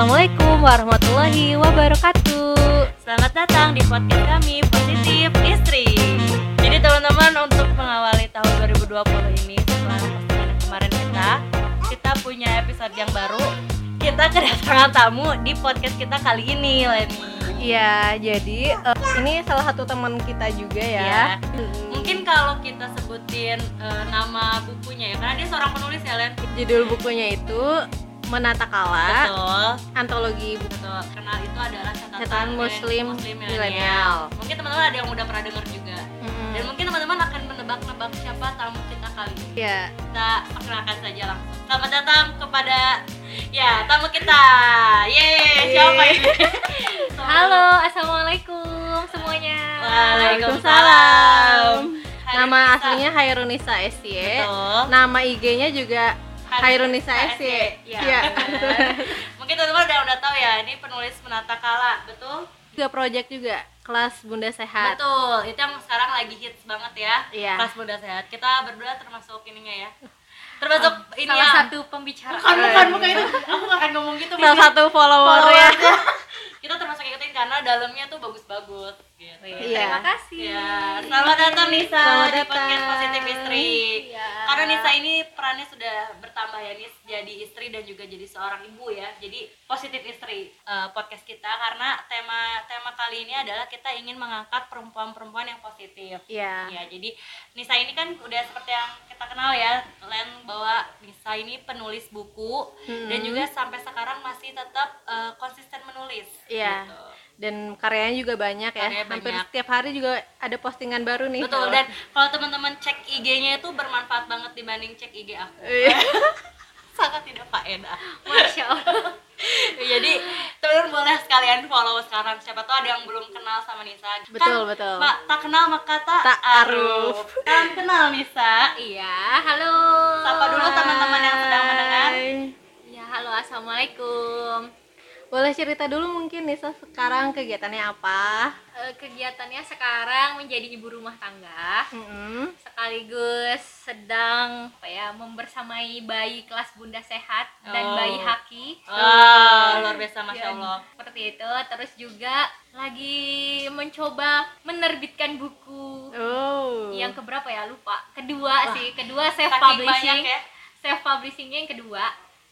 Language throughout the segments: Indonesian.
Assalamualaikum warahmatullahi wabarakatuh. Selamat datang di podcast kami Positif Istri. Jadi teman-teman untuk mengawali tahun 2020 ini setelah postingan kemarin kita, kita punya episode yang baru. Kita kedatangan tamu di podcast kita kali ini, Leni. Iya, jadi eh, ini salah satu teman kita juga ya. Ya. Mungkin kalau kita sebutin eh, nama bukunya ya, karena dia seorang penulis ya, Len. Judul bukunya itu Menata Kala, Betul. antologi. Betul. Karena itu adalah catatan, Catatan Muslim milenial. milenial. Mungkin teman-teman ada yang udah pernah dengar juga. Dan mungkin teman-teman akan menebak-nebak siapa tamu kita kali ini. Iya. Kita perkenalkan saja langsung. Selamat datang kepada ya tamu kita. Yeay, siapa ini? Halo, assalamualaikum semuanya. Waalaikumsalam. Nama aslinya Hairunisa SY. Betul. Nama IG-nya juga Hairunisa SY. Iya. Iya. benar. Mungkin teman-teman udah udah tahu ya, ini penulis menata kala, betul? Juga project juga kelas Bunda Sehat. Betul, itu yang sekarang lagi hits banget ya. Iya. Kelas muda sehat. Kita berdua termasuk ininya ya. Termasuk ini salah ya. satu pembicara Bukan, bukan, bukan itu. Aku gak akan ngomong gitu. Salah satu follower ya. Kita termasuk ikutin karena dalamnya tuh bagus-bagus gitu. Iya. terima kasih Ya, selamat datang Nisa Selamat di datang. podcast Positif Istri. Iya. Karena Nisa ini perannya sudah bertambah ya Nis jadi istri dan juga jadi seorang ibu ya. Jadi Positif Istri eh, podcast kita karena tema tema kali ini adalah kita ingin mengangkat perempuan-perempuan yang positif. Iya. Ya, jadi Nisa ini kan udah seperti yang kita kenal ya, Len bahwa Nisa ini penulis buku dan Hmm. juga sampai sekarang masih tetap eh, konsisten menulis. Iya. gitu. Dan karyanya juga banyak ya. Karyanya Hampir banyak. setiap hari juga ada postingan baru nih. Betul dan kalau teman-teman cek IG-nya itu bermanfaat banget dibanding cek IG aku. Iya. Sangat tidak faedah. masya allah Jadi teman-teman boleh sekalian follow sekarang. Siapa tahu ada yang belum kenal sama Nisa. Betul, betul. Mak, tak kenal maka tak, Tak aruf. Salam kenal Nisa. iya halo Sapa dulu teman-teman yang sedang mendengar. Hai. ya halo assalamualaikum Boleh cerita dulu mungkin Nisa sekarang kegiatannya apa? Eh, kegiatannya sekarang menjadi ibu rumah tangga Mm-mm. sekaligus sedang apa ya membersamai bayi kelas bunda sehat dan Oh. bayi haki Oh, luar biasa Masya Ya, Allah. seperti itu terus juga lagi mencoba menerbitkan buku Oh. yang keberapa ya lupa kedua sih kedua self publishing banyak ya. self publishingnya yang kedua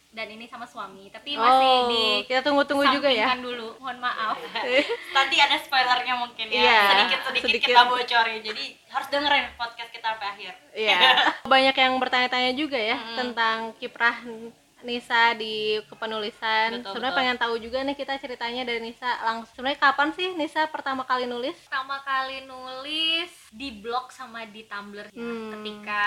dan ini sama suami tapi Oh, masih di kita tunggu-tunggu juga ya. dulu mohon maaf Nanti ada spoilernya mungkin ya. Iya, Sedikit-sedikit sedikit. kita bocorin. Jadi harus dengerin podcast kita sampai akhir. Iya. Banyak yang bertanya-tanya juga ya Mm-mm. tentang kiprah Nisa di kepenulisan. Betul, Sebenarnya betul. pengen tahu juga nih kita ceritanya dari Nisa. Langsung sebenarnya kapan sih Nisa pertama kali nulis? pertama kali nulis di blog sama di tumblr ya. Hmm. ketika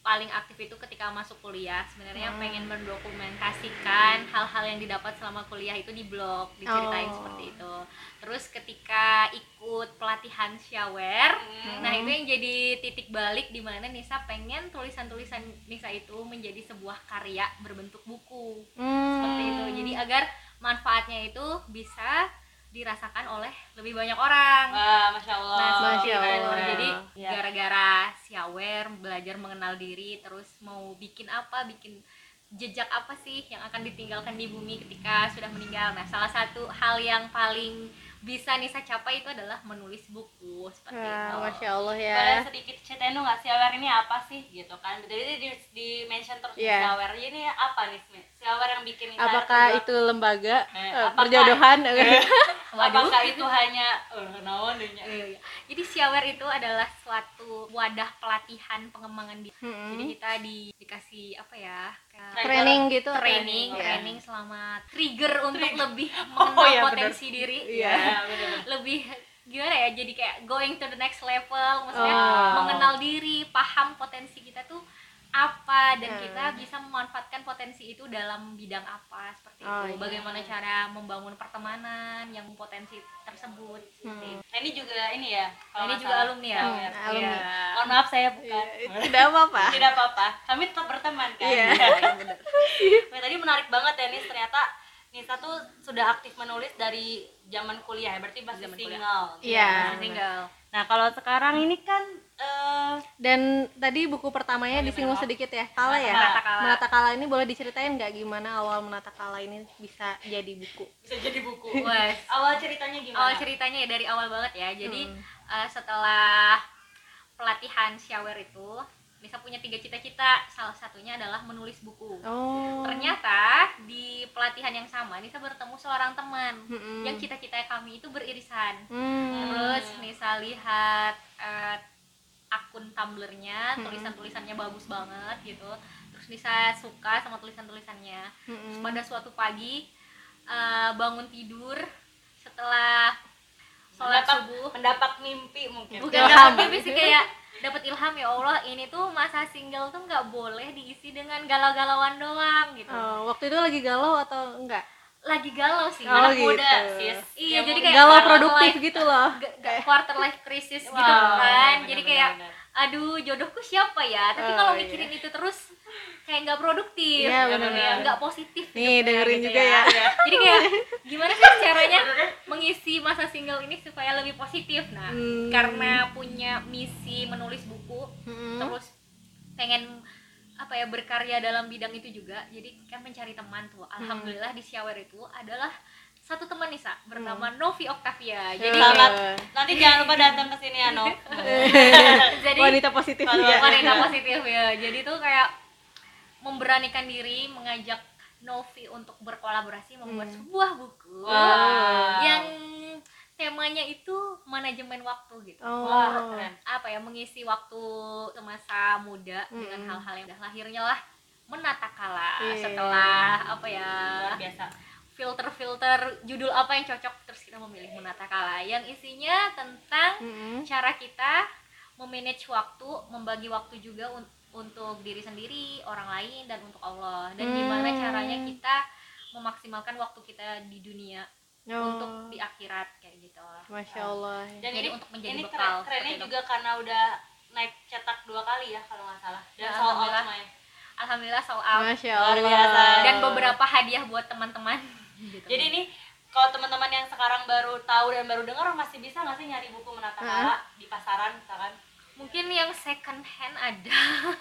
paling aktif itu ketika masuk kuliah sebenarnya Hmm. pengen mendokumentasikan hal-hal yang didapat selama kuliah itu di blog diceritain Oh. seperti itu terus ketika ikut pelatihan shower Hmm. nah itu yang jadi titik balik di mana Nisa pengen tulisan-tulisan Nisa itu menjadi sebuah karya berbentuk buku Hmm. seperti itu jadi agar manfaatnya itu bisa dirasakan oleh lebih banyak orang Wah, Masya Allah. Nah, Masya itu. Allah. Jadi Ya. gara-gara siawer belajar mengenal diri, terus mau bikin apa, bikin jejak apa sih yang akan ditinggalkan di bumi ketika sudah meninggal. Nah, salah satu hal yang paling bisa Nisa capai itu adalah menulis buku seperti itu. Wah, Masya Allah ya. Boleh sedikit ceritain dong nggak siawer ini apa sih gitu kan? Jadi di, di mention terus Iya. siawer. Ini apa nih siawer yang bikin Nisa Apakah itu lembaga Eh, eh, apakah- perjodohan? Waduh. Apakah itu hanya eh naon? Iya, iya. Jadi siawer itu adalah suatu wadah pelatihan pengembangan diri. Mm-mm. Jadi kita di, dikasih apa ya? Training gitu. atau- training, Iya. training selama trigger untuk Trigger. lebih Oh, mengenal iya, potensi diri. Iya. Ya, bener. Lebih gimana ya? Jadi kayak going to the next level, maksudnya Oh. mengenal diri, paham potensi kita tuh apa dan Hmm. kita bisa memanfaatkan potensi itu dalam bidang apa seperti Oh, itu. iya. Bagaimana cara membangun pertemanan yang potensi tersebut. Hmm. Nah, ini juga ini ya. kalau Ini juga alumni ya? Hmm, alumni. Iya. Mohon maaf saya bukan. Iya, Tidak apa-apa. Tidak apa-apa. Kami tetap berteman kan. Iya. Nah, tadi menarik banget ya nih ternyata Nisa tuh sudah aktif menulis dari zaman kuliah ya, berarti masih Zaman kuliah. single. Iya. Single. Nah, kalau sekarang ini kan eh Dan tadi buku pertamanya disinggung sedikit ya, Kala ya. Menata Kala. Menata Kala ini boleh diceritain nggak gimana awal Menata Kala ini bisa jadi buku? bisa jadi buku. Wes. Awal ceritanya gimana? awal ceritanya ya dari awal banget ya jadi Hmm. eh, setelah pelatihan shower itu Nisa punya tiga cita-cita salah satunya adalah menulis buku Oh. ternyata di pelatihan yang sama Nisa bertemu seorang teman Mm-mm. yang cita-cita kami itu beririsan Hmm. terus Nisa lihat eh, akun Tumblr-nya Hmm. tulisan-tulisannya bagus banget gitu terus Nisa suka sama tulisan-tulisannya Terus Mm-mm. pada suatu pagi eh, bangun tidur setelah sholat mendapat, subuh mendapat mimpi mungkin. bukan Ilham. dapat mimpi sih kayak dapat ilham ya Allah ini tuh masa single tuh nggak boleh diisi dengan galau-galauan doang gitu Oh, waktu itu lagi galau atau enggak? Lagi galau sih Oh, anak gitu. muda sis iya Yang jadi kayak galau quarter produktif life- gitu loh. ga- quarter life crisis Wow, gitu kan benar, jadi kayak aduh jodohku siapa ya tapi Oh, kalau iya. mikirin itu terus kayak nggak produktif Iya, gitu, benar-benar. nggak positif Nih, dengerin gitu juga ya. jadi kayak gimana sih caranya mengisi masa single ini supaya lebih positif nah Hmm. karena punya misi menulis buku Mm-mm. terus pengen apa ya berkarya dalam bidang itu juga jadi kan mencari teman tuh Hmm. alhamdulillah di shower itu adalah satu teman Nisa bernama Novi Octavia jadi Hmm. Selamat. Nanti jangan lupa datang ke sini ya, Nov. jadi Wanita positif juga. wanita positif ya jadi tuh kayak memberanikan diri mengajak Novi untuk berkolaborasi membuat Hmm. sebuah buku Wah. yang temanya itu manajemen waktu gitu Oh. Wah, keren. apa ya mengisi waktu semasa muda dengan Mm-mm. hal-hal yang udah lahirnya lah menata kala Iya. setelah apa ya Luar biasa. filter-filter judul apa yang cocok terus kita memilih menata kala yang isinya tentang Mm-mm. cara kita memanage waktu membagi waktu juga un- untuk diri sendiri orang lain dan untuk Allah dan gimana Hmm. caranya kita memaksimalkan waktu kita di dunia Oh. untuk di akhirat kayak gitu Masya Allah. Dan Jadi ini, untuk menjadi ini bekal, keren, kerennya seperti itu. juga karena udah naik cetak dua kali ya kalau nggak salah. Dan Ya, out alhamdulillah. semuanya. alhamdulillah sold out Masya Luar Allah. biasa. dan beberapa hadiah buat teman-teman gitu. Jadi ini kalau teman-teman yang sekarang baru tahu dan baru dengar masih bisa nggak sih nyari buku menata kala di pasaran misalkan? Mungkin yang second hand ada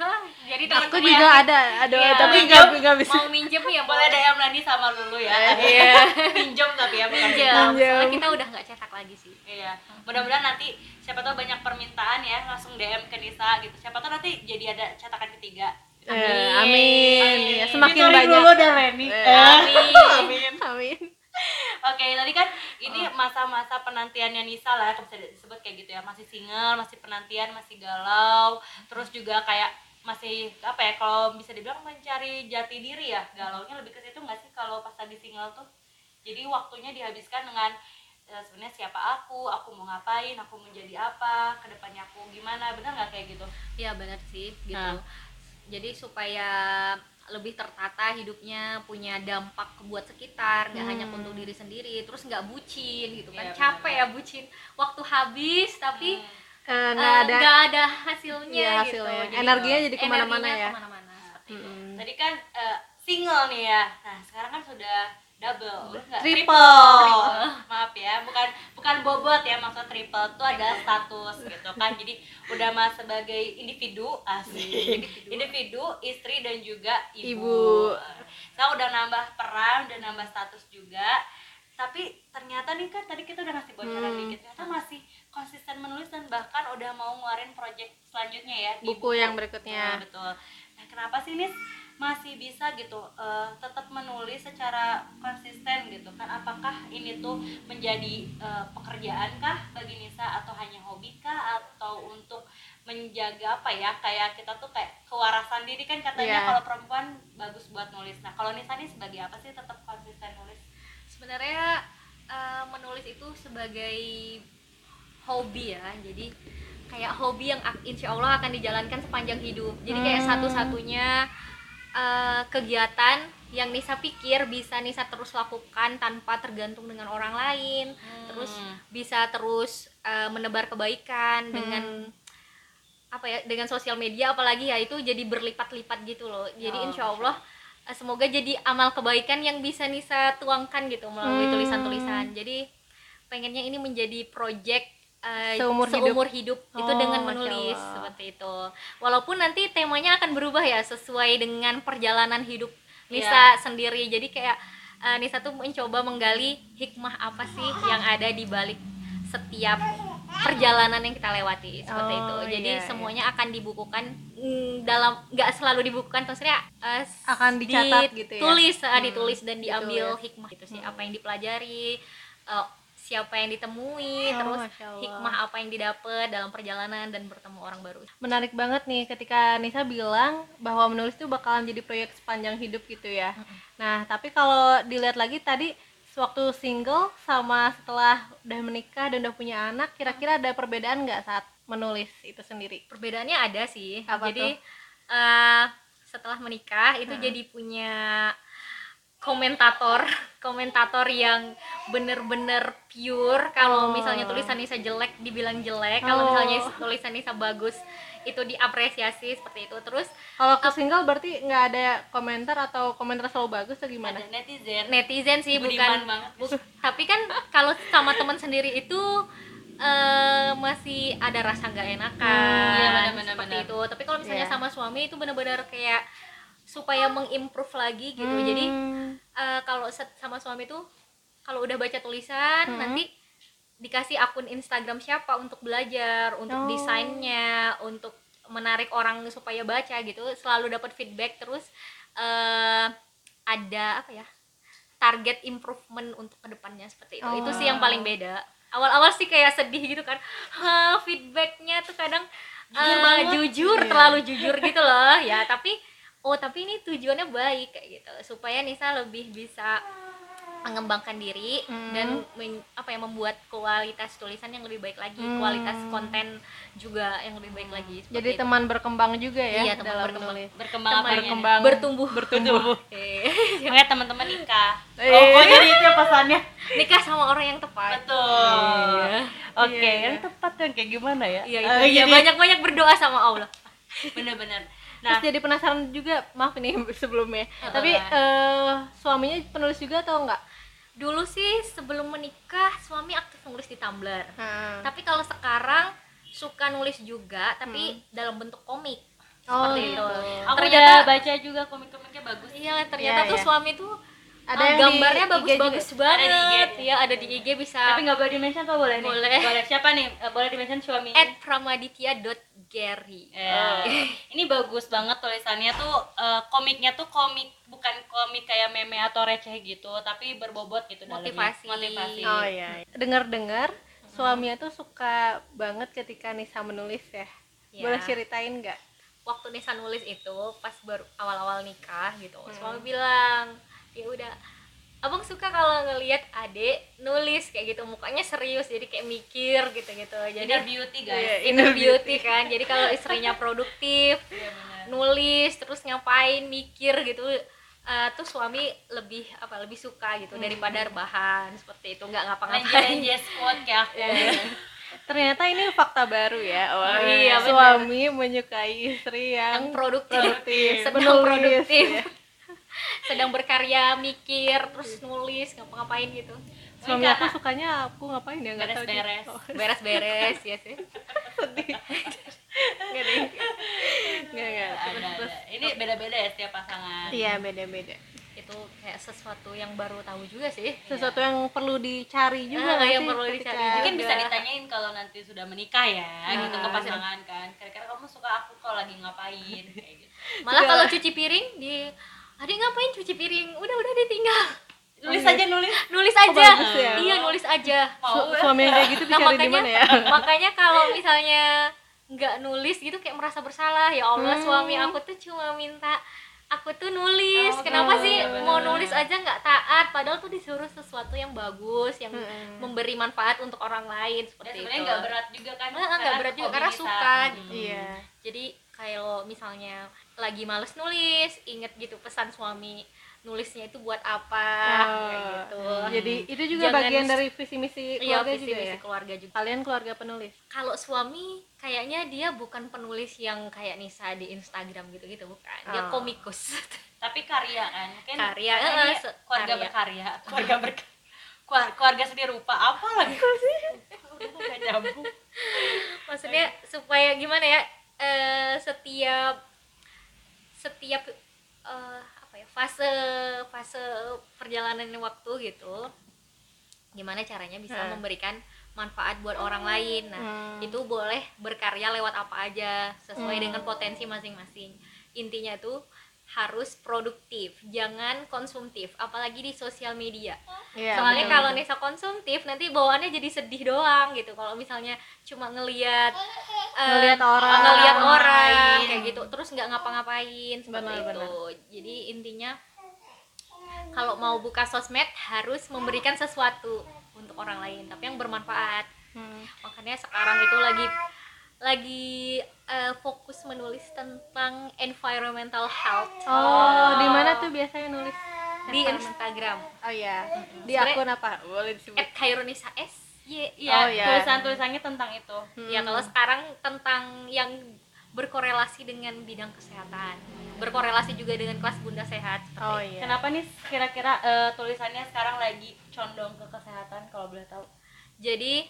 jadi Aku teman-teman juga yang ada, ada Iya, tapi nggak nggak bisa. mau minjem ya Boleh DM Nani sama Lulu ya. iya Pinjam tapi ya bukan minjem Minjem. soalnya kita udah nggak cetak lagi sih Iya, mudah-mudahan nanti siapa tahu banyak permintaan ya langsung DM ke Nisa gitu. Siapa tahu nanti jadi ada cetakan ketiga. Eh, Amin. amin. Ya, Semakin Victory banyak. Lulu dan Leni. Eh, Amin. Amin. Amin. Oke, tadi kan ini masa-masa penantiannya Nisa lah, bisa disebut kayak gitu ya. Masih single, masih penantian, masih galau, terus juga kayak masih apa ya kalau bisa dibilang mencari jati diri ya. Galaunya lebih ke situ nggak sih kalau pas lagi single tuh? Jadi waktunya dihabiskan dengan eh, sebenarnya siapa aku aku mau ngapain aku mau jadi apa ke depannya aku gimana. Benar nggak kayak gitu? Iya benar sih gitu. Nah. jadi supaya lebih tertata hidupnya punya dampak buat sekitar nggak hanya Hmm. untuk diri sendiri terus nggak bucin gitu kan Iya, capek benar. ya bucin waktu habis tapi Eh, eh, nggak ada. nggak ada hasilnya, gitu hasilnya. Jadi, Energinya jadi energinya ke mana-mana ya. ke mana-mana. Mm-mm. tadi kan eh, single nih ya nah sekarang kan sudah double nggak? Triple. maaf ya bukan bukan bobot ya maksud triple itu ada status gitu kan jadi udah mas sebagai individu asli individu istri dan juga ibu, Ibu. saya udah nambah peran udah nambah status juga tapi ternyata nih kan tadi kita udah ngasih bocoran Hmm. dikit ternyata masih konsisten menulis dan bahkan udah mau ngeluarin project selanjutnya ya Buku yang berikutnya. Nah, betul. Nah, kenapa sih Nis masih bisa gitu eh, tetap menulis secara konsisten gitu kan? Apakah ini tuh menjadi eh, pekerjaan kah bagi Nisa atau hanya hobi kah atau untuk menjaga apa ya kayak kita tuh kayak kewarasan diri kan katanya Iya. kalau perempuan bagus buat nulis. Nah, kalau Nisa nih sebagai apa sih tetap konsisten nulis? sebenarnya eh, menulis itu sebagai hobi ya jadi kayak hobi yang insya Allah akan dijalankan sepanjang hidup jadi kayak Hmm. satu-satunya eh, kegiatan yang Nisa pikir bisa Nisa terus lakukan tanpa tergantung dengan orang lain. Terus bisa terus eh, menebar kebaikan dengan apa ya dengan sosial media apalagi ya itu jadi berlipat-lipat gitu loh. Jadi Oh, insya Allah. eh, semoga jadi amal kebaikan yang bisa Nisa tuangkan gitu melalui Hmm. tulisan-tulisan. Jadi pengennya ini menjadi project eh, Seumur hidup, itu Oh, dengan Masya menulis seperti itu walaupun nanti temanya akan berubah ya sesuai dengan perjalanan hidup Nisa Iya. sendiri jadi kayak eh, Nisa tuh mencoba menggali hikmah apa sih yang ada di balik setiap perjalanan yang kita lewati seperti Oh, itu jadi iya, iya. semuanya akan dibukukan mm, dalam nggak selalu dibukukan maksudnya eh, Akan dicatat gitu ya? ditulis eh, Hmm, ditulis dan diambil ditulis. hikmah itu sih apa yang dipelajari siapa yang ditemui Oh, terus hikmah apa yang didapat dalam perjalanan dan bertemu orang baru menarik banget nih ketika Nisa bilang bahwa menulis itu bakalan jadi proyek sepanjang hidup gitu ya. Nah, tapi kalau dilihat lagi tadi waktu single sama setelah udah menikah dan udah punya anak, kira-kira ada perbedaan nggak saat menulis itu sendiri? perbedaannya ada sih Apa jadi tuh? eh, setelah menikah itu Hmm. jadi punya komentator komentator yang bener-bener pure kalau Oh. misalnya tulisan Nisa jelek dibilang jelek kalau Oh. misalnya tulisan Nisa bagus itu diapresiasi seperti itu terus Kalau ke single berarti nggak ada komentar atau komentar selalu bagus atau gimana? ada netizen netizen sih Budiman bukan banget. bu- tapi kan kalau sama teman sendiri itu eh, masih ada rasa nggak enakan Hmm, iya, benar-benar, seperti benar. itu tapi kalau misalnya Iya. sama suami itu benar-benar kayak supaya mengimprove lagi gitu jadi Hmm. eh, kalau set- sama suami tuh kalau udah baca tulisan Hmm. nanti dikasih akun Instagram siapa untuk belajar Oh. untuk desainnya untuk menarik orang supaya baca gitu selalu dapat feedback terus eh ada apa ya target improvement untuk ke depannya seperti itu Oh. itu sih yang paling beda awal-awal sih kayak sedih gitu kan ha, feedbacknya tuh kadang Jujur banget. jujur Iya. terlalu jujur gitu loh ya tapi oh tapi ini tujuannya baik kayak gitu supaya Nisa lebih bisa mengembangkan diri Hmm. dan men- apa ya membuat kualitas tulisan yang lebih baik lagi Hmm. kualitas konten juga yang lebih baik lagi Jadi itu. teman berkembang juga ya Iya, teman dalam berkembang. menulis. berkembang Teman berkembang. bertumbuh Bertumbuh. Eh, makanya teman-teman nikah Eh. oh kok jadi itu ya pesannya nikah sama orang yang tepat betul Iya. oke Iya, yang iya. tepat yang kayak gimana ya iya itu dia jadi- banyak-banyak berdoa sama Allah bener-bener Terus nah jadi penasaran juga, maaf ini sebelumnya. Heeh. Tapi eh, suaminya penulis juga atau enggak? dulu sih sebelum menikah suami aktif nulis di Tumblr Nah. tapi kalau sekarang suka nulis juga tapi dalam bentuk komik Oh, seperti gitu. itu aku ternyata udah baca juga komik-komiknya bagus iya ternyata Iya, tuh iya. suami tuh Ada ah, yang gambarnya bagus-bagus banget Ada di IG. iya ada di IG bisa tapi nggak boleh dimention apa boleh nih Boleh. boleh siapa nih Eh, boleh dimention suami at pramaditya.gary Ya. Ini bagus banget tulisannya tuh eh, komiknya tuh komik bukan komik kayak meme atau receh gitu, tapi berbobot gitu dalamnya. Motivasi. Motivasi. Oh iya. Dengar-dengar suaminya tuh suka banget ketika Nisa menulis ya. Iya. Boleh ceritain nggak? waktu Nisa nulis itu pas baru awal-awal nikah gitu Hmm. suami bilang ya udah. Abang suka kalau ngelihat adek nulis kayak gitu mukanya serius jadi kayak mikir gitu gitu jadi Inner beauty guys. Iya, inner beauty kan. Jadi kalau istrinya produktif Iya benar. nulis terus ngapain mikir gitu eh, tuh suami lebih apa lebih suka gitu daripada rebahan seperti itu. Nggak ngapa-ngapain. Lenje-lenje squat kayak aku. Ternyata ini fakta baru ya. Oh, iya, suami menyukai istri yang yang produktif, produktif, sedang menulis, produktif. Ya. Sedang berkarya mikir terus nulis ngapa-ngapain gitu Suami aku sukanya aku ngapain ya nggak tahu. juga. Beres-beres. Oh, beres-beres ya sih sedih. Nggak deh. Nggak, nggak. Ada, Terus, ada. terus. Ini beda-beda ya setiap pasangan. Iya beda-beda. itu kayak sesuatu yang baru tahu juga sih Sesuatu yang perlu dicari juga Ah, nggak yang sih perlu ketika- dicari juga. Mungkin bisa ditanyain kalau nanti sudah menikah ya, Nah, gitu ke pasangan kan. Kira-kira kamu suka aku kalau lagi ngapain kayak gitu. malah kalau cuci piring di adik ngapain cuci piring udah udah ditinggal Nulis aja nulis. nulis Oh, aja bagus ya. iya nulis aja Su- Mau suami yang kayak gitu nah dicari di makanya mana ya? makanya kalau misalnya nggak nulis gitu kayak merasa bersalah ya Allah Hmm. suami aku tuh cuma minta aku tuh nulis Oh, kenapa bener, sih bener, mau nulis aja nggak taat padahal tuh disuruh sesuatu yang bagus yang Hmm. memberi manfaat untuk orang lain Dan seperti sebenarnya itu nggak berat juga kan? Nggak, berat juga, karena kita. suka Hmm. gitu. Iya. jadi kalau misalnya lagi males nulis inget gitu pesan suami nulisnya itu buat apa kayak gitu Jadi itu juga Jangan- bagian dari visi misi iya keluarga visi juga misi ya. keluarga juga Kalian keluarga penulis. kalau suami kayaknya dia bukan penulis yang kayak Nisa di Instagram gitu-gitu bukan dia Oh. komikus tapi karya kan mungkin Karya, kan eh, keluarga karya. berkarya keluarga berkarya keluarga seni rupa apa lagi Udah nyambung maksudnya supaya gimana ya eh, setiap setiap eh, apa ya fase fase perjalanan waktu gitu gimana caranya bisa Hmm. memberikan manfaat buat orang lain nah Hmm. itu boleh berkarya lewat apa aja sesuai Hmm. dengan potensi masing-masing intinya tuh harus produktif jangan konsumtif apalagi di sosial media Iya, soalnya kalau. Nisa konsumtif nanti bawaannya jadi sedih doang gitu kalau misalnya cuma ngelihat eh, Ngelihat orang. ngelihat orang kayak gitu terus nggak ngapa-ngapain seperti Benar, itu jadi intinya kalau mau buka sosmed harus memberikan sesuatu untuk orang lain tapi yang bermanfaat Hmm. makanya sekarang itu lagi lagi eh, fokus menulis tentang environmental health Oh, di mana tuh biasanya nulis? di Instagram Oh iya. Di Sebenarnya- akun apa? Boleh disebut. at Khairunisa S Y iya Oh, iya. tulisan tulisannya tentang itu Ya kalau sekarang tentang yang berkorelasi dengan bidang kesehatan, berkorelasi juga dengan kelas bunda sehat. seperti Oh iya. kenapa nih kira-kira eh, tulisannya sekarang lagi condong ke kesehatan kalau boleh tahu Jadi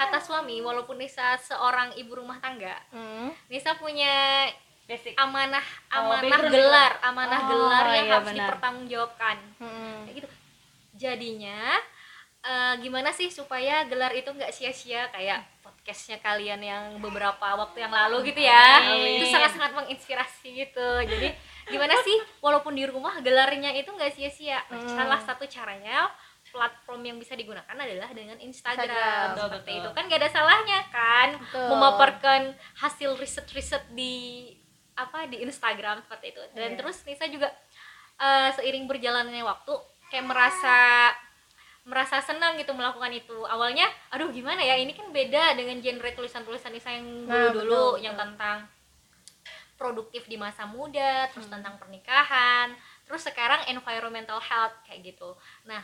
kata suami, walaupun Nisa seorang ibu rumah tangga, Hmm. Nisa punya basic amanah Oh, amanah background gelar, amanah Oh, gelar yang iya, harus benar. dipertanggungjawabkan. Hmm. Kayak gitu. Jadinya eh, gimana sih supaya gelar itu nggak sia-sia kayak podcastnya kalian yang beberapa waktu yang lalu gitu ya Amin. itu sangat-sangat menginspirasi gitu jadi gimana sih walaupun di rumah gelarnya itu nggak sia-sia Nah, Hmm. salah satu caranya platform yang bisa digunakan adalah dengan Instagram, Instagram. Betul, seperti betul. itu kan gak ada salahnya kan Betul. memaparkan hasil riset-riset di apa di Instagram seperti itu dan Iya. terus Nisa juga eh, seiring berjalannya waktu kayak merasa merasa senang gitu melakukan itu awalnya aduh gimana ya ini kan beda dengan genre tulisan-tulisan Nisa yang Nah, dulu-dulu betul, yang betul. tentang produktif di masa muda terus Hmm. tentang pernikahan terus sekarang environmental health kayak gitu nah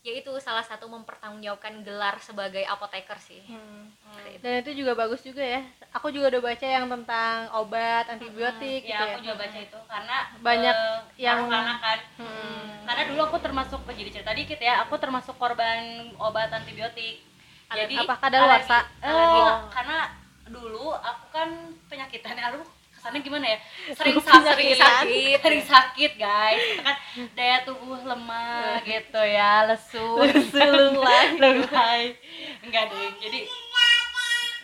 yaitu salah satu mempertanggungjawabkan gelar sebagai apoteker sih Hmm. Itu. Dan itu juga bagus juga ya. Aku juga udah baca yang tentang obat antibiotik gitu ya ya. aku juga baca itu karena Banyak eh, yang- anak-anak kan Hmm. karena dulu aku termasuk jadi cerita dikit ya aku termasuk korban obat antibiotik jadi Apakah alergi. Eh, Alergi. karena dulu aku kan penyakitan aduh kesannya gimana ya sering sakit sering sakit sering sakit guys kan daya tubuh lemah gitu ya lesu lesu lunglai lunglai enggak deh jadi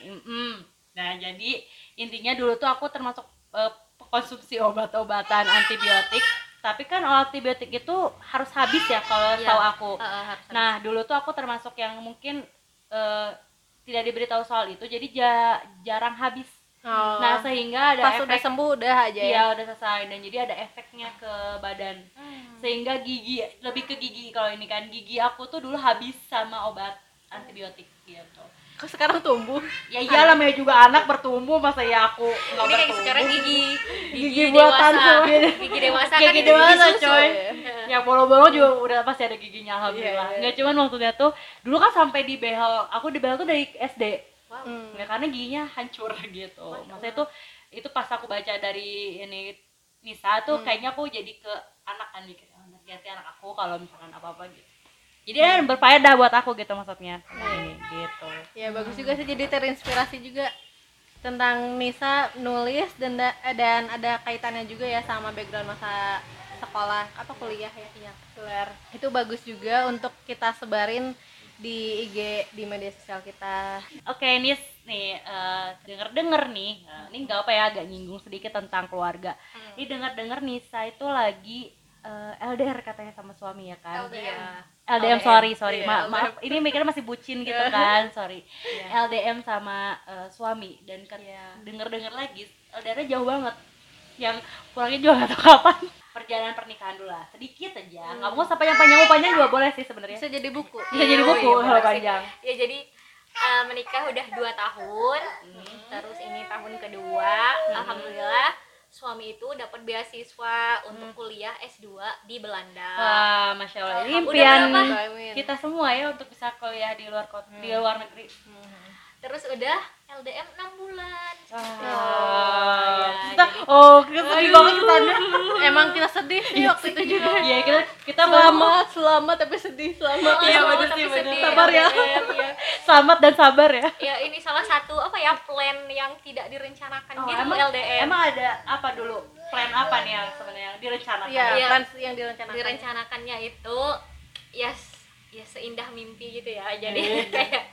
Mm-mm. nah jadi intinya dulu tuh aku termasuk eh, konsumsi obat-obatan antibiotik tapi kan antibiotik itu harus habis ya kalau Iya. tahu aku eh, harus. Nah, dulu tuh aku termasuk yang mungkin eh, tidak diberitahu soal itu, jadi ja- jarang habis. Oh. Nah, sehingga ada pas udah efek sembuh udah aja ya. Iya, udah selesai dan jadi ada efeknya ke badan. Hmm. Sehingga gigi lebih ke gigi kalau ini kan gigi aku tuh dulu habis sama obat antibiotik gitu. Kok sekarang tumbuh? Ya iyalah namanya juga anak bertumbuh masa ya aku nggak ini kayak bertumbuh. sekarang gigi Gigi buatan dewasa. tuh. gigi dewasa Gigi kan itu dewasa, coy. Iya. ya bolo-bolo juga udah pasti ada giginya alhamdulillah Iya, iya. nggak cuman waktu tuh dulu kan sampai di behel aku di behel tuh dari SD Wow. Hmm. ya karena giginya hancur gitu maksudnya tuh itu pas aku baca dari ini Nisa tuh Hmm. kayaknya aku jadi ke anak kan mikir oh, ganti anak aku kalau misalkan apa apa gitu jadi hmm. berfaedah buat aku gitu maksudnya ini gitu Ya bagus juga sih jadi terinspirasi juga tentang Nisa nulis dan da- dan ada kaitannya juga ya sama background masa sekolah apa kuliah ya iya gelar itu bagus juga untuk kita sebarin di IG di media sosial kita Oke, Nis nih eh, denger-denger nih, eh, ini nggak apa ya agak nyinggung sedikit tentang keluarga. Hmm. Ini denger-denger Nisa itu lagi eh, LDR katanya sama suami ya kan? LDR. LDM, LDM. sorry sorry Iya, Ma- LDM. maaf ini mikirnya masih bucin gitu kan sorry Iya. LDM sama eh, suami dan Iya. denger-denger lagi LDR-nya jauh banget yang pulangnya juga nggak tahu kapan perjalanan pernikahan dulu lah. Sedikit aja. Nggak mau sampai yang panjang panjang juga boleh sih sebenarnya. Bisa jadi buku. Bisa jadi buku iya, kalau bener sih. panjang. Ya jadi eh, menikah udah dua tahun. Terus ini tahun kedua. Alhamdulillah suami itu dapat beasiswa untuk kuliah S2 di Belanda. Wah, masya Allah. Ini impian kita semua ya untuk bisa kuliah di luar kota, di luar negeri. Terus udah LDM 6 bulan. Wah, ya, kita, jadi- oh kita sedih banget kita Emang kita sedih sih waktu itu juga. Iya kita kita Selamat, selamat tapi sedih selamat. Iya, Oh, tapi sih, sedih, Sabar ya. LDM, ya. selamat dan sabar ya. Ya ini salah satu apa ya plan yang tidak direncanakan Oh, gitu emang, LDM. emang ada apa dulu? Plan apa nih yang sebenarnya yang direncanakan? Iya, Iya. plan yang direncanakan. direncanakannya itu ya s- ya seindah mimpi gitu ya. Jadi kayak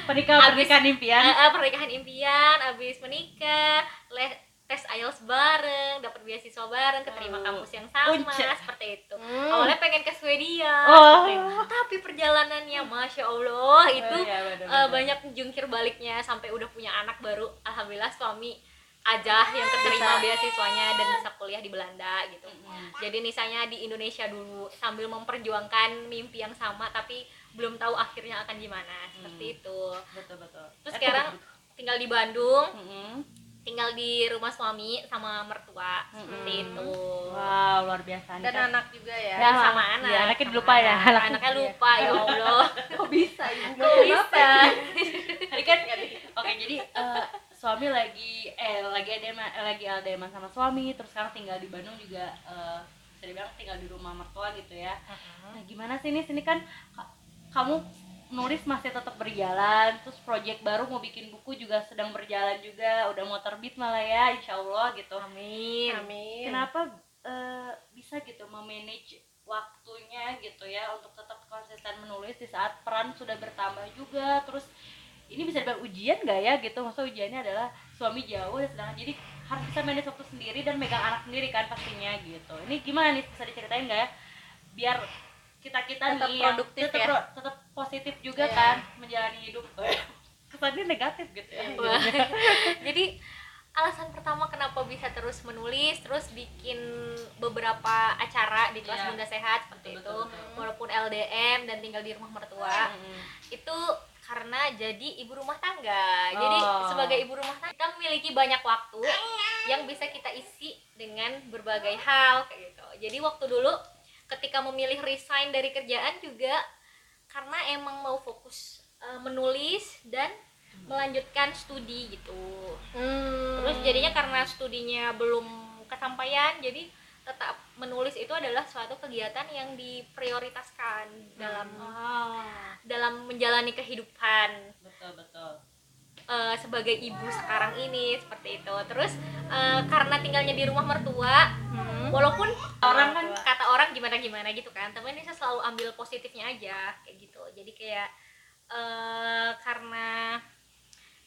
Pernikahan Abis- pernikahan impian. eh, pernikahan impian, habis menikah, le- tes IELTS bareng, dapat beasiswa bareng, keterima Oh, kampus yang sama, unce. seperti itu. Hmm. Awalnya pengen ke Swedia, Oh. tapi perjalanannya, masya Allah itu Oh, iya, bener, eh, bener. banyak jungkir baliknya sampai udah punya anak baru. Alhamdulillah suami aja yang keterima beasiswanya dan bisa kuliah di Belanda gitu. Mm-mm. Jadi misalnya di Indonesia dulu sambil memperjuangkan mimpi yang sama tapi belum tahu akhirnya akan gimana seperti Hmm. itu. Betul betul. Terus Eh, sekarang betul, tinggal di Bandung. Mm-mm. tinggal di rumah suami sama mertua seperti Hmm. itu. Wow luar biasa nih. dan kan. anak juga ya. Dan sama anak. Iya, anaknya sama lupa ya, anak. anak. Anaknya lupa ya Allah. Kok bisa ibu? Kok bisa? Tadi kan oke jadi eh, suami lagi eh lagi ada lagi LDM sama suami terus sekarang tinggal di Bandung juga eh, bisa dibilang tinggal di rumah mertua gitu ya. Nah, gimana sih ini sini kan ka- kamu nulis masih tetap berjalan terus project baru mau bikin buku juga sedang berjalan juga udah mau terbit malah ya insya Allah gitu Amin. Amin. kenapa eh, bisa gitu memanage waktunya gitu ya untuk tetap konsisten menulis di saat peran sudah bertambah juga terus ini bisa dibilang ujian gak ya gitu maksudnya ujiannya adalah suami jauh dan sedangkan jadi harus bisa manage waktu sendiri dan megang anak sendiri kan pastinya gitu ini gimana nih bisa diceritain gak ya biar kita kita Tetap nih yang produktif tetap, ya? tetap positif juga Iya. kan menjalani hidup kesannya negatif gitu ya Wah. Jadi alasan pertama kenapa bisa terus menulis, terus bikin beberapa acara di kelas Iya. Bunda Sehat seperti Betul, itu, betul, betul. walaupun LDM dan tinggal di rumah mertua. Mm. itu karena jadi ibu rumah tangga. Jadi Oh. sebagai ibu rumah tangga kita memiliki banyak waktu yang bisa kita isi dengan berbagai hal kayak gitu. Jadi waktu dulu ketika memilih resign dari kerjaan juga karena emang mau fokus eh, menulis dan melanjutkan studi gitu. Hmm. Terus jadinya karena studinya belum kesampaian, jadi tetap menulis itu adalah suatu kegiatan yang diprioritaskan dalam Oh, dalam menjalani kehidupan. Betul betul. Eh, sebagai ibu sekarang ini seperti itu. Terus eh, karena tinggalnya di rumah mertua Hmm. walaupun orang kan kata orang gimana gimana gitu kan tapi ini saya selalu ambil positifnya aja kayak gitu. Jadi kayak eh, karena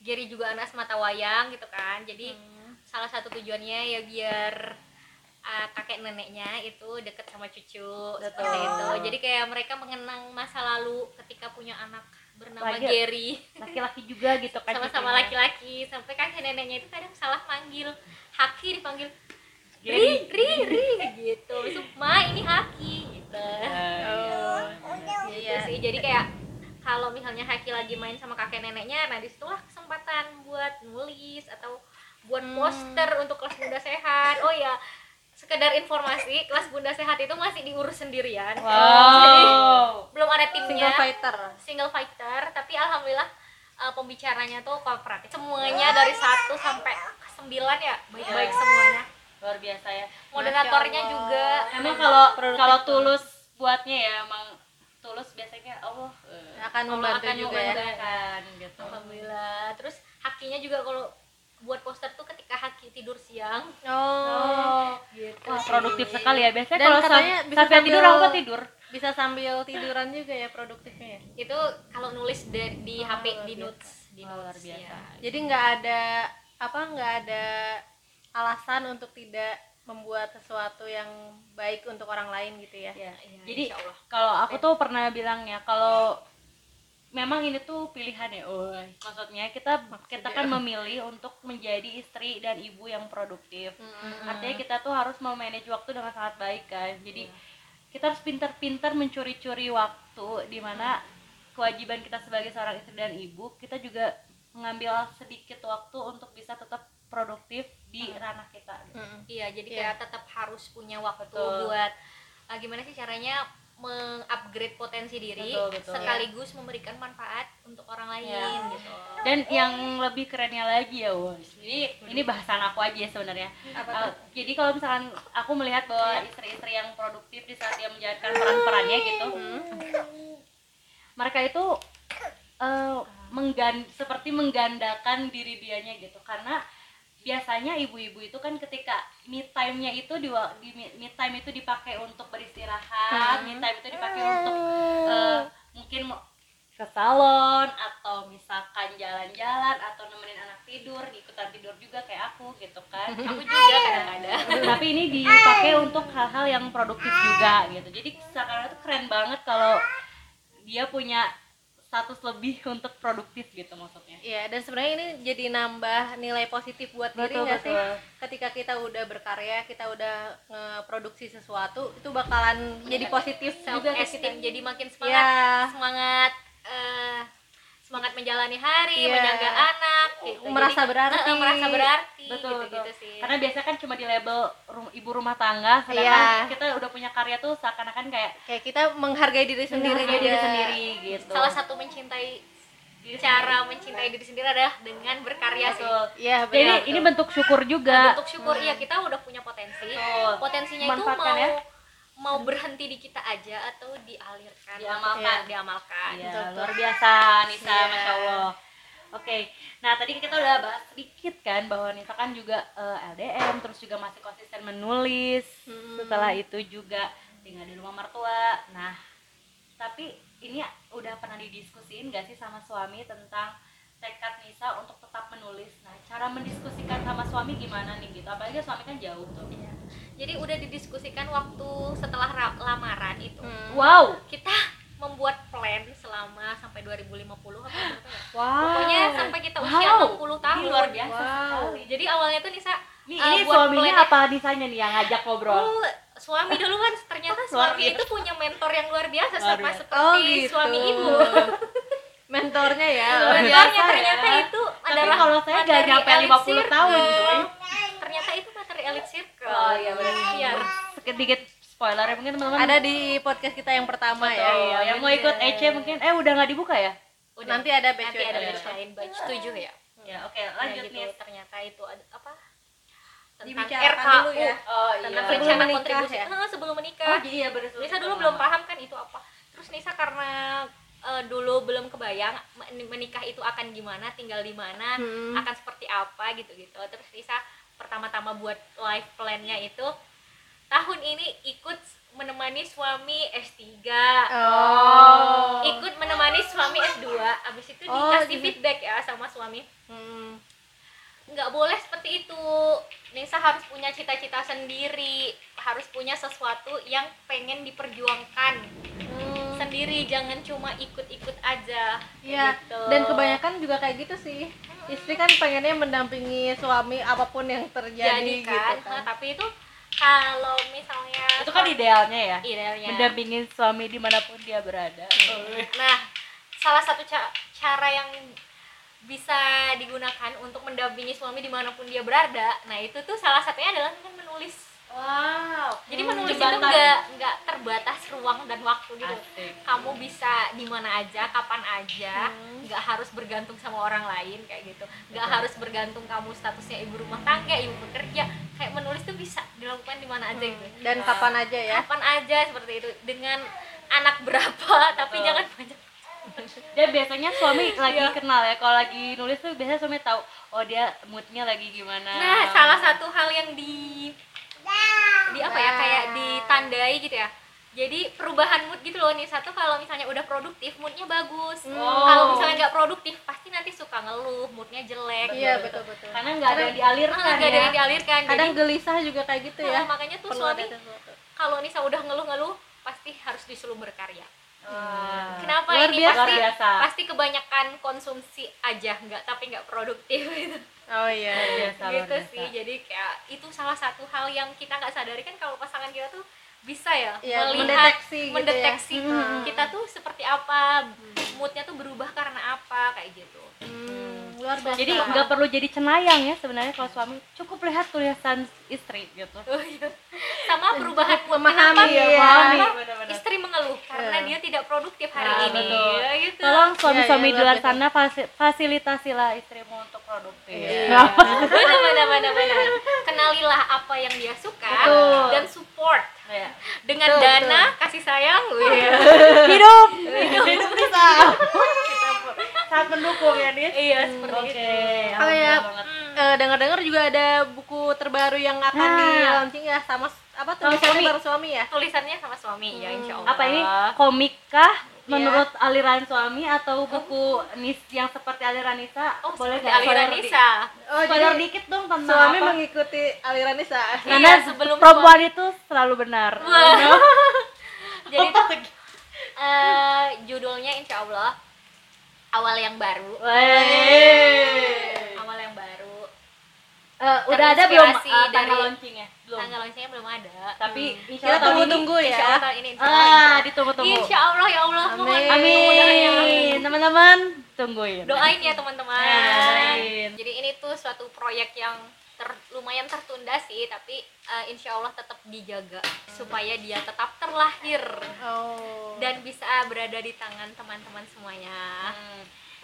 Gary juga anak semata wayang gitu kan. Jadi salah satu tujuannya ya biar uh, kakek neneknya itu deket sama cucu seperti itu. Jadi kayak mereka mengenang masa lalu ketika punya anak bernama Lagi- Gary. laki-laki juga gitu kan sama-sama laki-laki sampai kakek neneknya itu kadang salah manggil. Haki dipanggil. Ri Ri Ri gitu. Sukma ini Haki gitu. Eh, gitu Iya. sih jadi kayak kalau misalnya Haki lagi main sama kakek neneknya nah di situlah kesempatan buat nulis atau buat Hmm. poster untuk kelas bunda sehat. Oh ya sekedar informasi kelas bunda sehat itu masih diurus sendirian. Jadi wow belum ada timnya. Single fighter. single fighter tapi alhamdulillah uh, pembicaranya tuh kooperatif. Semuanya dari 1 sampai 9 ya baik-baik Iya. semuanya. Luar biasa ya. Moderatornya juga. Emang kalau kalau tulus buatnya ya emang tulus biasanya Allah eh, Akan Allah membantu akan juga ya. gitu alhamdulillah terus hakinya juga kalau buat poster tuh ketika haki tidur siang Oh. gitu Wah, sih. produktif sekali ya biasanya Dan kalau katanya Sa- bisa Safia tidur sambil- aku tidur Bisa sambil tiduran juga ya produktifnya ya. itu kalau nulis dari di Oh, HP luar di biasa. notes di Oh, luar biasa. ya. Jadi nggak ada apa nggak ada alasan untuk tidak membuat sesuatu yang baik untuk orang lain gitu ya. ya Iya, jadi kalau aku tuh pernah bilang ya kalau memang ini tuh pilihan ya oh maksudnya kita kita kan memilih untuk menjadi istri dan ibu yang produktif artinya kita tuh harus memanage waktu dengan sangat baik kan jadi kita harus pintar-pintar mencuri-curi waktu di mana kewajiban kita sebagai seorang istri dan ibu kita juga mengambil sedikit waktu untuk bisa tetap produktif di ranah kita gitu. Mm-mm. Iya, jadi Iya. kayak tetap harus punya waktu Betul. buat ah, gimana sih caranya mengupgrade potensi diri Betul, betul. sekaligus memberikan manfaat untuk orang lain Iya. gitu. dan yang lebih kerennya lagi ya Won ini ini bahasan aku aja ya sebenarnya. Uh, jadi kalau misalkan aku melihat bahwa istri-istri yang produktif di saat dia menjalankan peran-perannya gitu mereka itu uh, menggan seperti menggandakan diri dianya gitu. Karena biasanya ibu-ibu itu kan ketika me time-nya itu di, di me me time itu dipakai untuk beristirahat, me time itu dipakai untuk uh, mungkin ke salon atau misalkan jalan-jalan atau nemenin anak tidur, ikutan tidur juga kayak aku gitu kan. Aku juga kadang-kadang. Tapi ini dipakai untuk hal-hal yang produktif juga gitu. Jadi sekarang itu keren banget kalau dia punya status lebih untuk produktif gitu maksudnya. Iya, dan sebenarnya ini jadi nambah nilai positif buat diri Betul, nggak sih? Ketika kita udah berkarya, kita udah ngeproduksi sesuatu, itu bakalan jadi positif Self juga ke kita. esteem jadi makin semangat Iya. semangat eh, semangat menjalani hari, Iya. menjaga anak gitu. Merasa Jadi, berarti. eh, merasa berarti Betul, gitu-gitu betul. sih. Karena biasanya kan cuma di label rum- ibu rumah tangga, sedangkan Iya. kita udah punya karya tuh seakan-akan kayak Kayak kita menghargai diri sendiri menghargai diri sendiri gitu. salah satu mencintai cara mencintai diri sendiri adalah dengan berkarya sih. Betul. Iya, Jadi benar. ini bentuk syukur juga. Bentuk syukur iya kita udah punya potensi. Betul. Potensinya itu mau ya. Mau berhenti di kita aja atau dialirkan, Diamalkan. Iya, diamalkan. Iya, Betul, luar biasa Nisa, Iya. masya Allah. Oke, nah tadi kita udah bahas sedikit kan bahwa Nisa kan juga eh, LDM, terus juga masih konsisten menulis. Hmm. Setelah itu juga tinggal di rumah mertua. Nah, tapi ini udah pernah didiskusiin gak sih sama suami tentang tekad Nisa untuk tetap menulis? Nah, cara mendiskusikan sama suami gimana nih gitu? Apalagi suami kan jauh tuh. Iya. Jadi udah didiskusikan waktu setelah ra- lamaran itu. Hmm. Wow, Kita membuat plan selama sampai 2050 apa ya? Wow. Pokoknya sampai kita usia Wow. 60 tahun. Ini luar biasa Wow. sekali. Jadi awalnya tuh Nisa Ini, eh, ini buat suaminya plan- apa Nisanya nih yang ngajak ngobrol? Oh, suami duluan ternyata Luar suami itu punya mentor yang luar biasa Luar sama biasa. seperti Oh, gitu. suami ibu. Mentornya ya. Mentornya ternyata ya. itu Tapi adalah kalau saya gak nyampe elite 50 tahun coy. Ternyata itu materi elite circle. Oh iya benar. Iya. Sedikit spoiler ya mungkin teman-teman. Ada di podcast kita yang pertama Betul, ya. iya. yang mau ikut EC mungkin eh udah nggak dibuka ya? Udah. Nanti ada batch nanti ada ya. batch lain batch 7 ya. Ya, oke, Nah, lanjut gitu. nih. Ternyata itu ada apa? Tentang RKU. dulu ya. Oh Tentang Sebelum rencana menikah kontribusi. ya? Sebelum menikah. Oh iya benar. Nisa dulu belum paham kan itu apa. Terus Nisa karena eh, dulu belum kebayang men- menikah itu akan gimana, tinggal di mana, Hmm. akan seperti apa gitu-gitu. Terus Nisa pertama-tama buat life plan-nya itu tahun ini ikut menemani suami S3. Oh. Ikut menemani suami S2. Abis itu Oh, dikasih gitu. feedback ya sama suami. Hmm. nggak boleh seperti itu Nisa harus punya cita-cita sendiri harus punya sesuatu yang pengen diperjuangkan Hmm. Sendiri jangan cuma ikut-ikut aja Iya, gitu. dan kebanyakan juga kayak gitu sih. Istri kan pengennya mendampingi suami apa pun yang terjadi jadi gitu kan, kan. Nah, tapi itu kalau misalnya Itu kan idealnya ya. idealnya Mendampingi suami di mana pun dia berada. nah salah satu ca- cara yang bisa digunakan untuk mendampingi suami di mana pun dia berada nah itu tuh salah satunya adalah dengan menulis Wow. jadi Hmm, menulis itu jembatan. nggak nggak terbatas ruang dan waktu gitu Asik. kamu bisa di mana aja kapan aja Hmm. nggak harus bergantung sama orang lain kayak gitu nggak harus bergantung kamu statusnya ibu rumah tangga ibu pekerja kayak menulis tuh bisa dilakukan di mana aja gitu Hmm. Dan kapan aja ya. kapan aja seperti itu dengan anak berapa tapi Betul. jangan banyak Dan biasanya suami lagi Iya. kenal ya. Kalau lagi nulis tuh biasanya suami tahu oh dia moodnya lagi gimana. nah salah satu hal yang di di apa ya kayak ditandai gitu ya jadi perubahan mood gitu loh nih satu kalau misalnya udah produktif moodnya bagus Oh. kalau misalnya nggak produktif pasti nanti suka ngeluh moodnya jelek Iya, gitu. betul betul. Karena nggak ada yang dialirkan nggak ada ya. yang dialirkan Kadang jadi gelisah juga kayak gitu ya. nah, makanya tuh Perlu ada suami kalau Nisa udah ngeluh-ngeluh pasti harus disuruh berkarya Wah. kenapa Luar ini biasa. pasti Luar biasa. pasti kebanyakan konsumsi aja nggak tapi nggak produktif gitu Oh iya. Iya. biasa, gitu biasa. sih jadi kayak itu salah satu hal yang kita nggak sadari kan kalau pasangan kita tuh bisa ya Iya, melihat mendeteksi gitu ya. mendeteksi Hmm. kita tuh seperti apa moodnya tuh berubah karena apa kayak gitu Hmm, luar biasa Jadi nggak perlu jadi cenayang ya sebenarnya kalau suami cukup lihat tulisan istri gitu. Oh, iya. sama perubahan memahami ya, benar-benar. istri mengeluh karena Iya. dia tidak produktif hari Nah, ini betul. Ya, gitu Tolong suami-suami Iya, iya, di luar sana fasi- fasilitasilah istrimu untuk produktif. Iya. benar benar benar benar kenalilah apa yang dia suka Betul. dan support Iya. dengan Betul, dana kasih sayang wih. Hidup, hidup bisa. Sangat mendukung ya, Nis. iya seperti Oke, itu Oh ya, eh, dengar-dengar juga ada buku terbaru yang akan Nah. di launching ya sama apa Sama tulisannya suami. baru suami ya? tulisannya sama suami ya insya Allah Hmm. Apa ini komik kah menurut aliran suami atau buku Nis yang seperti aliran Nisa? oh boleh nggak? aliran Nisa Oh, Spoiler dikit dong tentang suami apa? mengikuti aliran Nisa. Karena Iya, sebelum perempuan itu selalu benar. Jadi itu eh, judulnya insya Allah awal yang baru Wey. awal yang baru Eh, udah ada belum uh, tanggal dari- launchingnya? Belum. tanggal launchingnya belum ada Tapi Hmm. insya Kita tunggu-tunggu ya. insya Allah ini insya Allah, Ah, insya Allah. ditunggu-tunggu. Insya Allah ya Allah Amin. Amin. Teman-teman, tungguin. doain ya teman-teman jadi ini tuh suatu proyek yang ter- lumayan tertunda sih tapi eh, insya Allah tetap dijaga supaya dia tetap terlahir Oh. dan bisa berada di tangan teman-teman semuanya Hmm.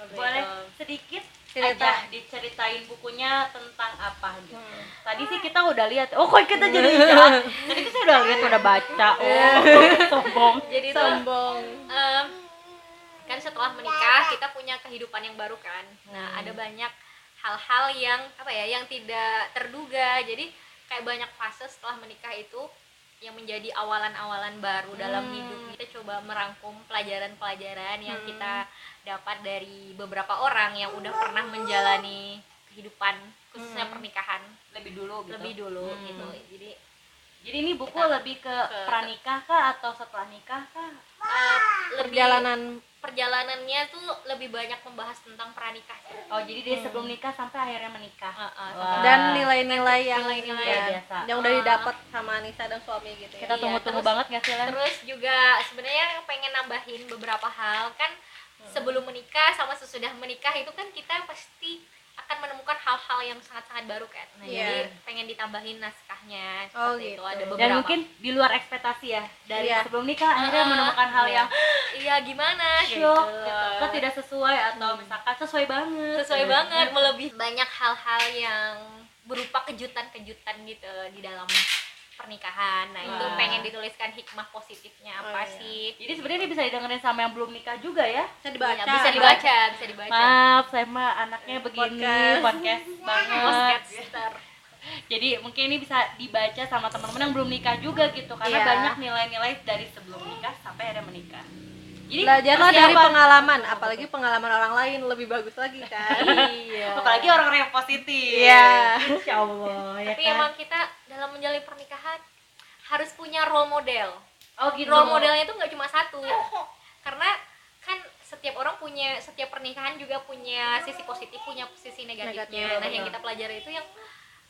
Boleh sedikit Cerita. aja diceritain bukunya tentang apa gitu. Hmm. Tadi sih kita udah lihat. Oh, kok kita jadi jahat? Tadi kita udah lihat, udah baca. Oh, sombong. jadi tuh Sombong. em, kan setelah menikah kita punya kehidupan yang baru kan nah Hmm. ada banyak hal-hal yang apa ya yang tidak terduga jadi kayak banyak fase setelah menikah itu yang menjadi awalan-awalan baru dalam Hmm. hidup kita coba merangkum pelajaran-pelajaran yang Hmm. kita dapat dari beberapa orang yang udah pernah menjalani kehidupan khususnya Hmm. pernikahan Lebih dulu gitu. lebih dulu Hmm. gitu jadi Jadi ini buku Kita- lebih ke, ke- pranikah kah atau setelah nikah kah? eh, lebih Perjalanan perjalanannya tuh lebih banyak membahas tentang pranikah sih. Oh, jadi dari sebelum nikah sampai akhirnya menikah. Heeh, Wah. dan nilai-nilai yang Nilai-nilai ya, yang biasa. yang udah didapat sama Anissa dan suami gitu ya. Kita Iya, tunggu-tunggu banget gak sih, Len? Terus juga sebenarnya pengen nambahin beberapa hal kan sebelum menikah sama sesudah menikah itu kan kita pasti akan menemukan hal-hal yang sangat-sangat baru kan. Nah, Iya. jadi pengen ditambahin naskahnya Oh, seperti itu gitu. ada beberapa. Dan mungkin di luar ekspektasi ya. Dari Iya. sebelum nikah akhirnya Ah, menemukan hal iya. yang iya gimana gitu. shock gitu. Kok tidak sesuai atau misalkan sesuai banget. sesuai gitu. banget melebihi banyak hal-hal yang berupa kejutan-kejutan gitu di dalam pernikahan nah itu pengen dituliskan hikmah positifnya Oh, apa iya. sih Jadi sebenarnya ini bisa didengerin sama yang belum nikah juga ya. bisa dibaca. Iya, bisa dibaca bisa dibaca Maaf, saya mah anaknya begini, Podcast. podcast, banget. Podcaster. Jadi mungkin ini bisa dibaca sama teman-teman yang belum nikah juga gitu karena Iya. banyak nilai-nilai dari sebelum nikah sampai akhirnya menikah. Jadi Belajarlah dari pengalaman, apalagi pengalaman orang lain lebih bagus lagi kan. Iya. Apalagi orang-orang yang positif. Iya. Insya Allah ya tapi kan. emang kita dalam menjalin pernikahan harus punya role model oh gitu. role modelnya itu nggak cuma satu karena kan setiap orang punya setiap pernikahan juga punya sisi positif punya sisi negatifnya Negatif, nah yang kita pelajari itu yang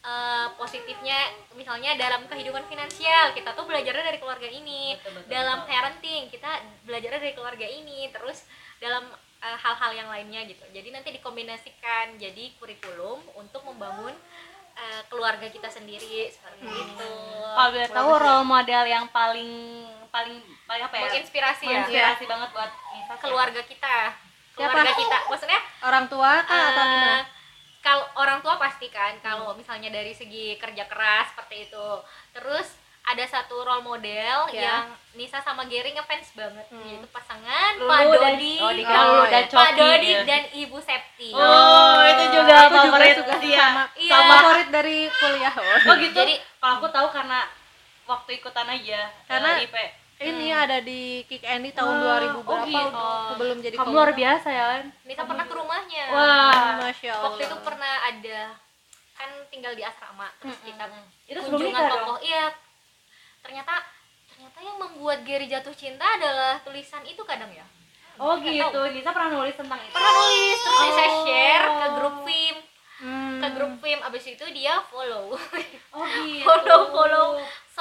eh, positifnya misalnya dalam kehidupan finansial kita tuh belajarnya dari keluarga ini Betul, betul, dalam betul. parenting kita belajarnya dari keluarga ini terus dalam eh, hal-hal yang lainnya gitu jadi nanti dikombinasikan jadi kurikulum untuk membangun eh, keluarga kita sendiri seperti Hmm. itu Kalau boleh tahu role model yang paling paling paling apa ya? menginspirasi ya Menginspirasi banget buat keluarga kita Siapa? keluarga kita maksudnya Orang tua kah atau eh, gimana? Kalau orang tua pasti kan kalau misalnya dari segi kerja keras seperti itu terus ada satu role model Ya. yang Nisa sama Gary ngefans banget Hmm. yaitu pasangan Lulu Pak dan- Dodi oh, Oh, Lulu dan iya. Pak Coki. Dodi ya. dan Ibu Septi Oh, itu juga Aku juga favorit suka dia. sama Iya. sama favorit dari kuliah. Oh gitu. Jadi- kalau aku tahu karena waktu ikutan aja Karena- eh, IP. Ini ada di Kick Andy tahun Wah, 2000 oh berapa gitu. sebelum jadi Kamu luar biasa ya, Len. Nisa pernah ke rumahnya Wah. Masya Allah. waktu itu pernah ada kan tinggal di asrama terus kita Itu sebelum kunjungan tokoh iya ternyata ternyata yang membuat Gary jatuh cinta adalah tulisan itu kadang ya Oh Nggak gitu. tahu. Nisa pernah nulis tentang itu. pernah nulis terus saya Oh. share ke grup film Hmm. ke grup film abis itu dia follow Oh gitu. follow follow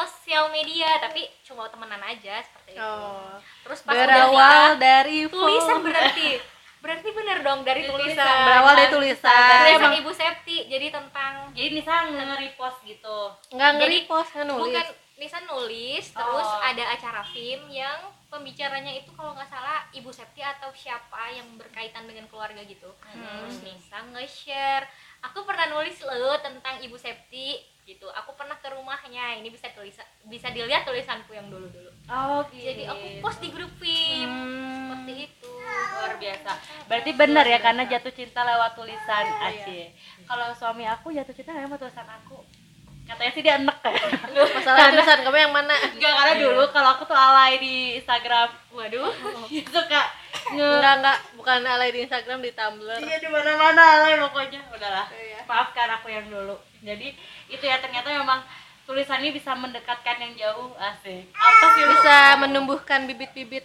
sosial media tapi cuma temenan aja seperti itu. Oh. terus pas udah nikah Berawal dari tulisan phone. berhenti berarti bener dong dari Dari tulisan. tulisan. berawal dari tulisan. Tulisan emang ibu Septi jadi tentang jadi Nisa nge-repost gitu. Nggak nge-repost nulis. bukan Nisa nulis terus Oh. ada acara film yang pembicaranya itu kalau nggak salah ibu Septi atau siapa yang berkaitan dengan keluarga gitu. Terus Nisa nge-share. Aku pernah nulis loh tentang ibu Septi gitu. Aku pernah ke rumahnya. Ini bisa tulis bisa dilihat tulisanku yang dulu dulu oh jadi aku post di grup film seperti itu. Luar biasa. Berarti benar ya karena jatuh cinta lewat tulisan. Aci kalau suami aku jatuh cinta lewat tulisan aku. Katanya sih dia enek ya. Masalah tulisan kamu yang mana? Enggak karena dulu kalau aku tuh alay di Instagram. Waduh. Suka nge enggak enggak. Bukan alay di Instagram di Tumblr. Iya di mana mana alay pokoknya. Udahlah. Iya. maafkan aku yang dulu jadi itu ya ternyata memang tulisan ini bisa mendekatkan yang jauh asik. Apa sih lu? bisa menumbuhkan bibit-bibit.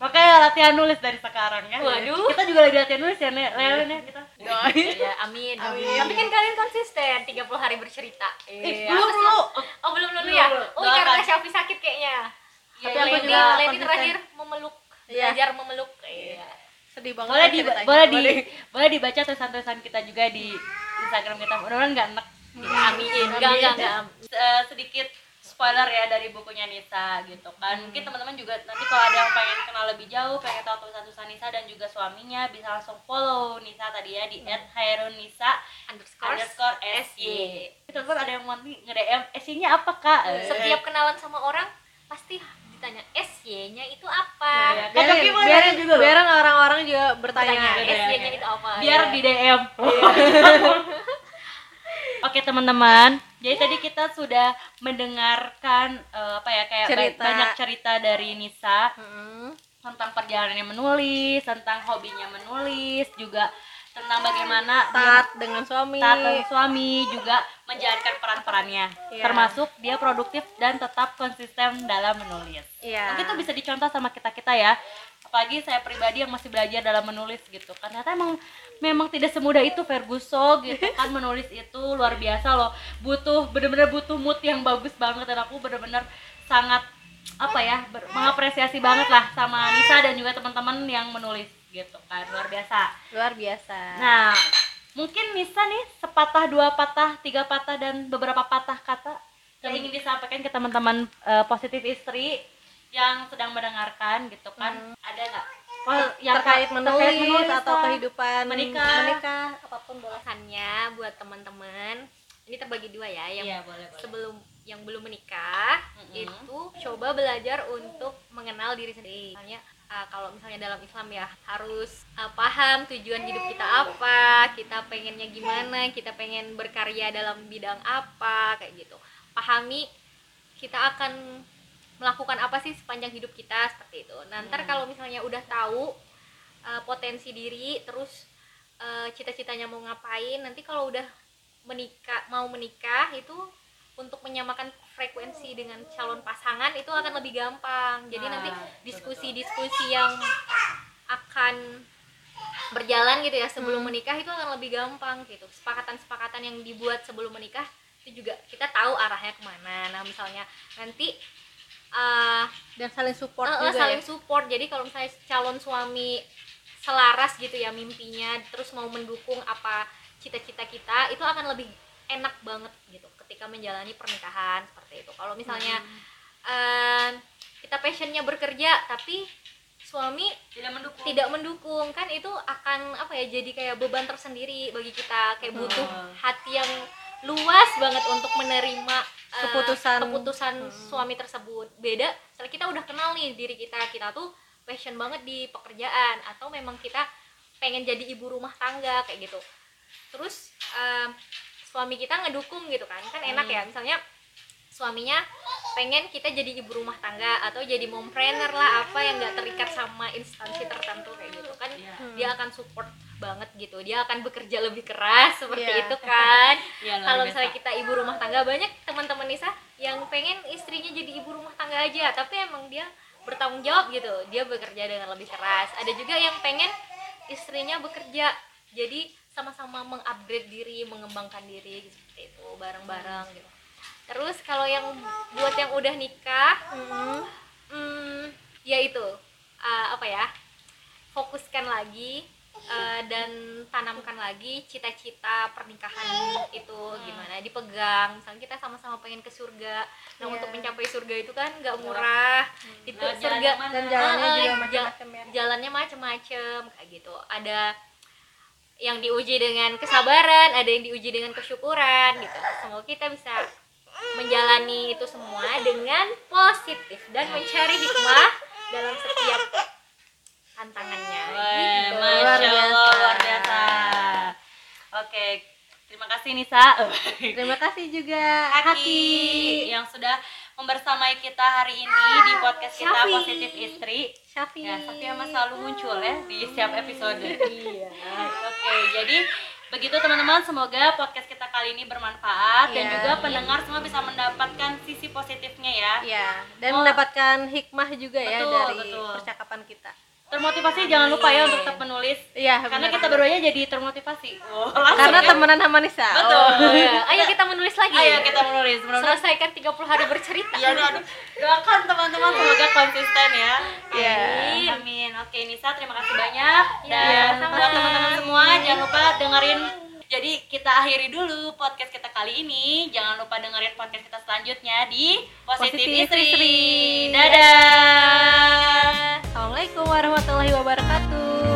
Makanya latihan nulis dari sekarang ya. Waduh. kita juga lagi latihan nulis ya Nek. Lelen ya kita. Ya amin. tapi kan kalian konsisten 30 hari bercerita. Eh, Iya, belum dulu oh belum dulu ya? oh karena Shelfie sakit kayaknya. Tapi aku juga Lady terakhir memeluk Iya. belajar memeluk. Iya. Sedih banget boleh di boleh di boleh dibaca tulisan-tulisan kita juga di Instagram kita. Mudah-mudahan nggak enek. Amin. Enggak enggak enggak Eh, sedikit spoiler ya dari bukunya Nisa gitu kan. Mungkin teman-teman juga nanti kalau ada yang pengen kenal lebih jauh pengen tahu tulisan-tulisan Nisa dan juga suaminya bisa langsung follow Nisa tadi ya di @hairunisa underscore underscore SY teman-teman ada yang mau nge-DM SY nya apa kak? Eh, setiap kenalan sama orang pasti ditanya SY nya itu apa? Iya, biarin, Joki mau biarin, nanya juga biarin orang-orang juga bertanya Tanya Iya, SY nya iya. itu apa? Biar Iya. di DM Oke teman-teman, jadi tadi kita sudah mendengarkan eh, apa ya kayak Cerita. banyak cerita dari Nisa Mm. tentang perjalanannya menulis, tentang hobinya menulis, juga tentang bagaimana dia taat dengan suami taat dan suami juga menjalankan peran-perannya, Iya. termasuk dia produktif dan tetap konsisten dalam menulis. iya Mungkin itu bisa dicontoh sama kita kita ya. Apalagi saya pribadi yang masih belajar dalam menulis gitu. kan Ternyata emang memang tidak semudah itu Ferguson gitu kan menulis itu luar biasa loh. Butuh bener-bener butuh mood yang bagus banget dan aku bener-bener sangat apa ya ber- mengapresiasi banget lah sama Nisa dan juga teman-teman yang menulis gitu kan luar biasa. luar biasa Nah, mungkin Nisa nih sepatah, dua patah, tiga patah dan beberapa patah kata yang ingin disampaikan ke teman-teman eh, positif istri yang sedang mendengarkan gitu kan. Ada nggak? Oh, yang terkait ka- menulis, terkait menulis atau kehidupan Menikah. menikah apa pun boleh pesannya buat teman-teman ini terbagi dua ya yang Iya, boleh, boleh. sebelum yang belum menikah Mm-mm. itu coba belajar untuk mengenal diri sendiri misalnya uh, kalau misalnya dalam Islam ya harus uh, paham tujuan hidup kita apa kita pengennya gimana kita pengen berkarya dalam bidang apa kayak gitu pahami kita akan melakukan apa sih sepanjang hidup kita seperti itu. Nah, ntar kalau misalnya udah tahu uh, potensi diri, terus uh, cita-citanya mau ngapain, nanti kalau udah menikah mau menikah itu untuk menyamakan frekuensi dengan calon pasangan itu akan lebih gampang. Jadi Nah, nanti diskusi-diskusi yang akan berjalan gitu ya sebelum menikah itu akan lebih gampang gitu. Sepakatan-sepakatan yang dibuat sebelum menikah itu juga kita tahu arahnya ke mana. Nah misalnya nanti uh, dan saling support eh, juga saling ya support. Jadi kalau misalnya calon suami selaras gitu ya mimpinya terus mau mendukung apa cita-cita kita itu akan lebih enak banget gitu ketika menjalani pernikahan seperti itu. Kalau misalnya eh, kita passionnya bekerja tapi suami Tidak mendukung. tidak mendukung kan itu akan apa ya jadi kayak beban tersendiri bagi kita. Kayak butuh Hmm. hati yang luas banget untuk menerima eh, Keputusan. keputusan suami tersebut. Beda setelah kita udah kenal nih diri kita kita tuh passion banget di pekerjaan atau memang kita pengen jadi ibu rumah tangga kayak gitu. Terus eh, suami kita ngedukung gitu kan kan enak ya. Misalnya suaminya pengen kita jadi ibu rumah tangga atau jadi mompreneur lah apa yang nggak terikat sama instansi tertentu kayak gitu kan. Iya. dia akan support banget gitu. Dia akan bekerja lebih keras seperti Iya. itu kan. Iya, kalau misalnya kita ibu rumah tangga banyak teman-teman Nisa yang pengen istrinya jadi ibu rumah tangga aja. Tapi emang dia bertanggung jawab gitu. Dia bekerja dengan lebih keras. Ada juga yang pengen istrinya bekerja. Jadi sama-sama mengupgrade diri mengembangkan diri gitu, seperti itu. Bareng-bareng gitu. Terus kalau yang buat yang udah nikah Mm. hmm, ya itu. Uh, apa ya? Fokuskan lagi eh, dan tanamkan lagi cita-cita pernikahan itu gimana? Dipegang misalnya kita sama-sama pengen ke surga. Nah Iya. untuk mencapai surga itu kan nggak murah. itu Nah, jalan surga yang mana? dan jalannya Ah, juga macam-macam ya. jalannya macem-macem kayak gitu. Ada yang diuji dengan kesabaran ada yang diuji dengan kesyukuran gitu. Semoga kita bisa menjalani itu semua dengan positif dan mencari hikmah dalam setiap tantangannya Weh, gitu. Masya Luar Allah, biasa. luar biasa. Oke, terima kasih Nisa. terima kasih juga Haki Haki yang sudah membersamai kita hari ini di podcast kita Syafi. Positif Istri. Syafi Ya, Safia mah selalu muncul ya di setiap episode. iya Oke, jadi begitu teman-teman, semoga podcast kita kali ini bermanfaat dan Iya. juga pendengar semua bisa mendapatkan sisi positifnya ya. Iya, dan Oh. mendapatkan hikmah juga ya Betul, dari betul. percakapan kita. Termotivasi jangan lupa ya untuk tetap menulis Iya, karena benar. kita barunya jadi termotivasi. Oh, karena ya. temenan sama Nisa. Betul. Oh. Ya, ayo kita menulis lagi Ayo kita menulis. Mudah-mudahan selesaikan 30 hari bercerita Iya, aduh, aduh. Doakan teman-teman semoga konsisten ya. Iya. Amin. Amin. Oke, Nisa terima kasih banyak. Dan Iya, buat sama-sama. teman-teman semua jangan lupa dengerin jadi kita akhiri dulu podcast kita kali ini. Jangan lupa dengerin podcast kita selanjutnya di Positif, Positif Istri. Istri. Dadah. Assalamualaikum warahmatullahi wabarakatuh.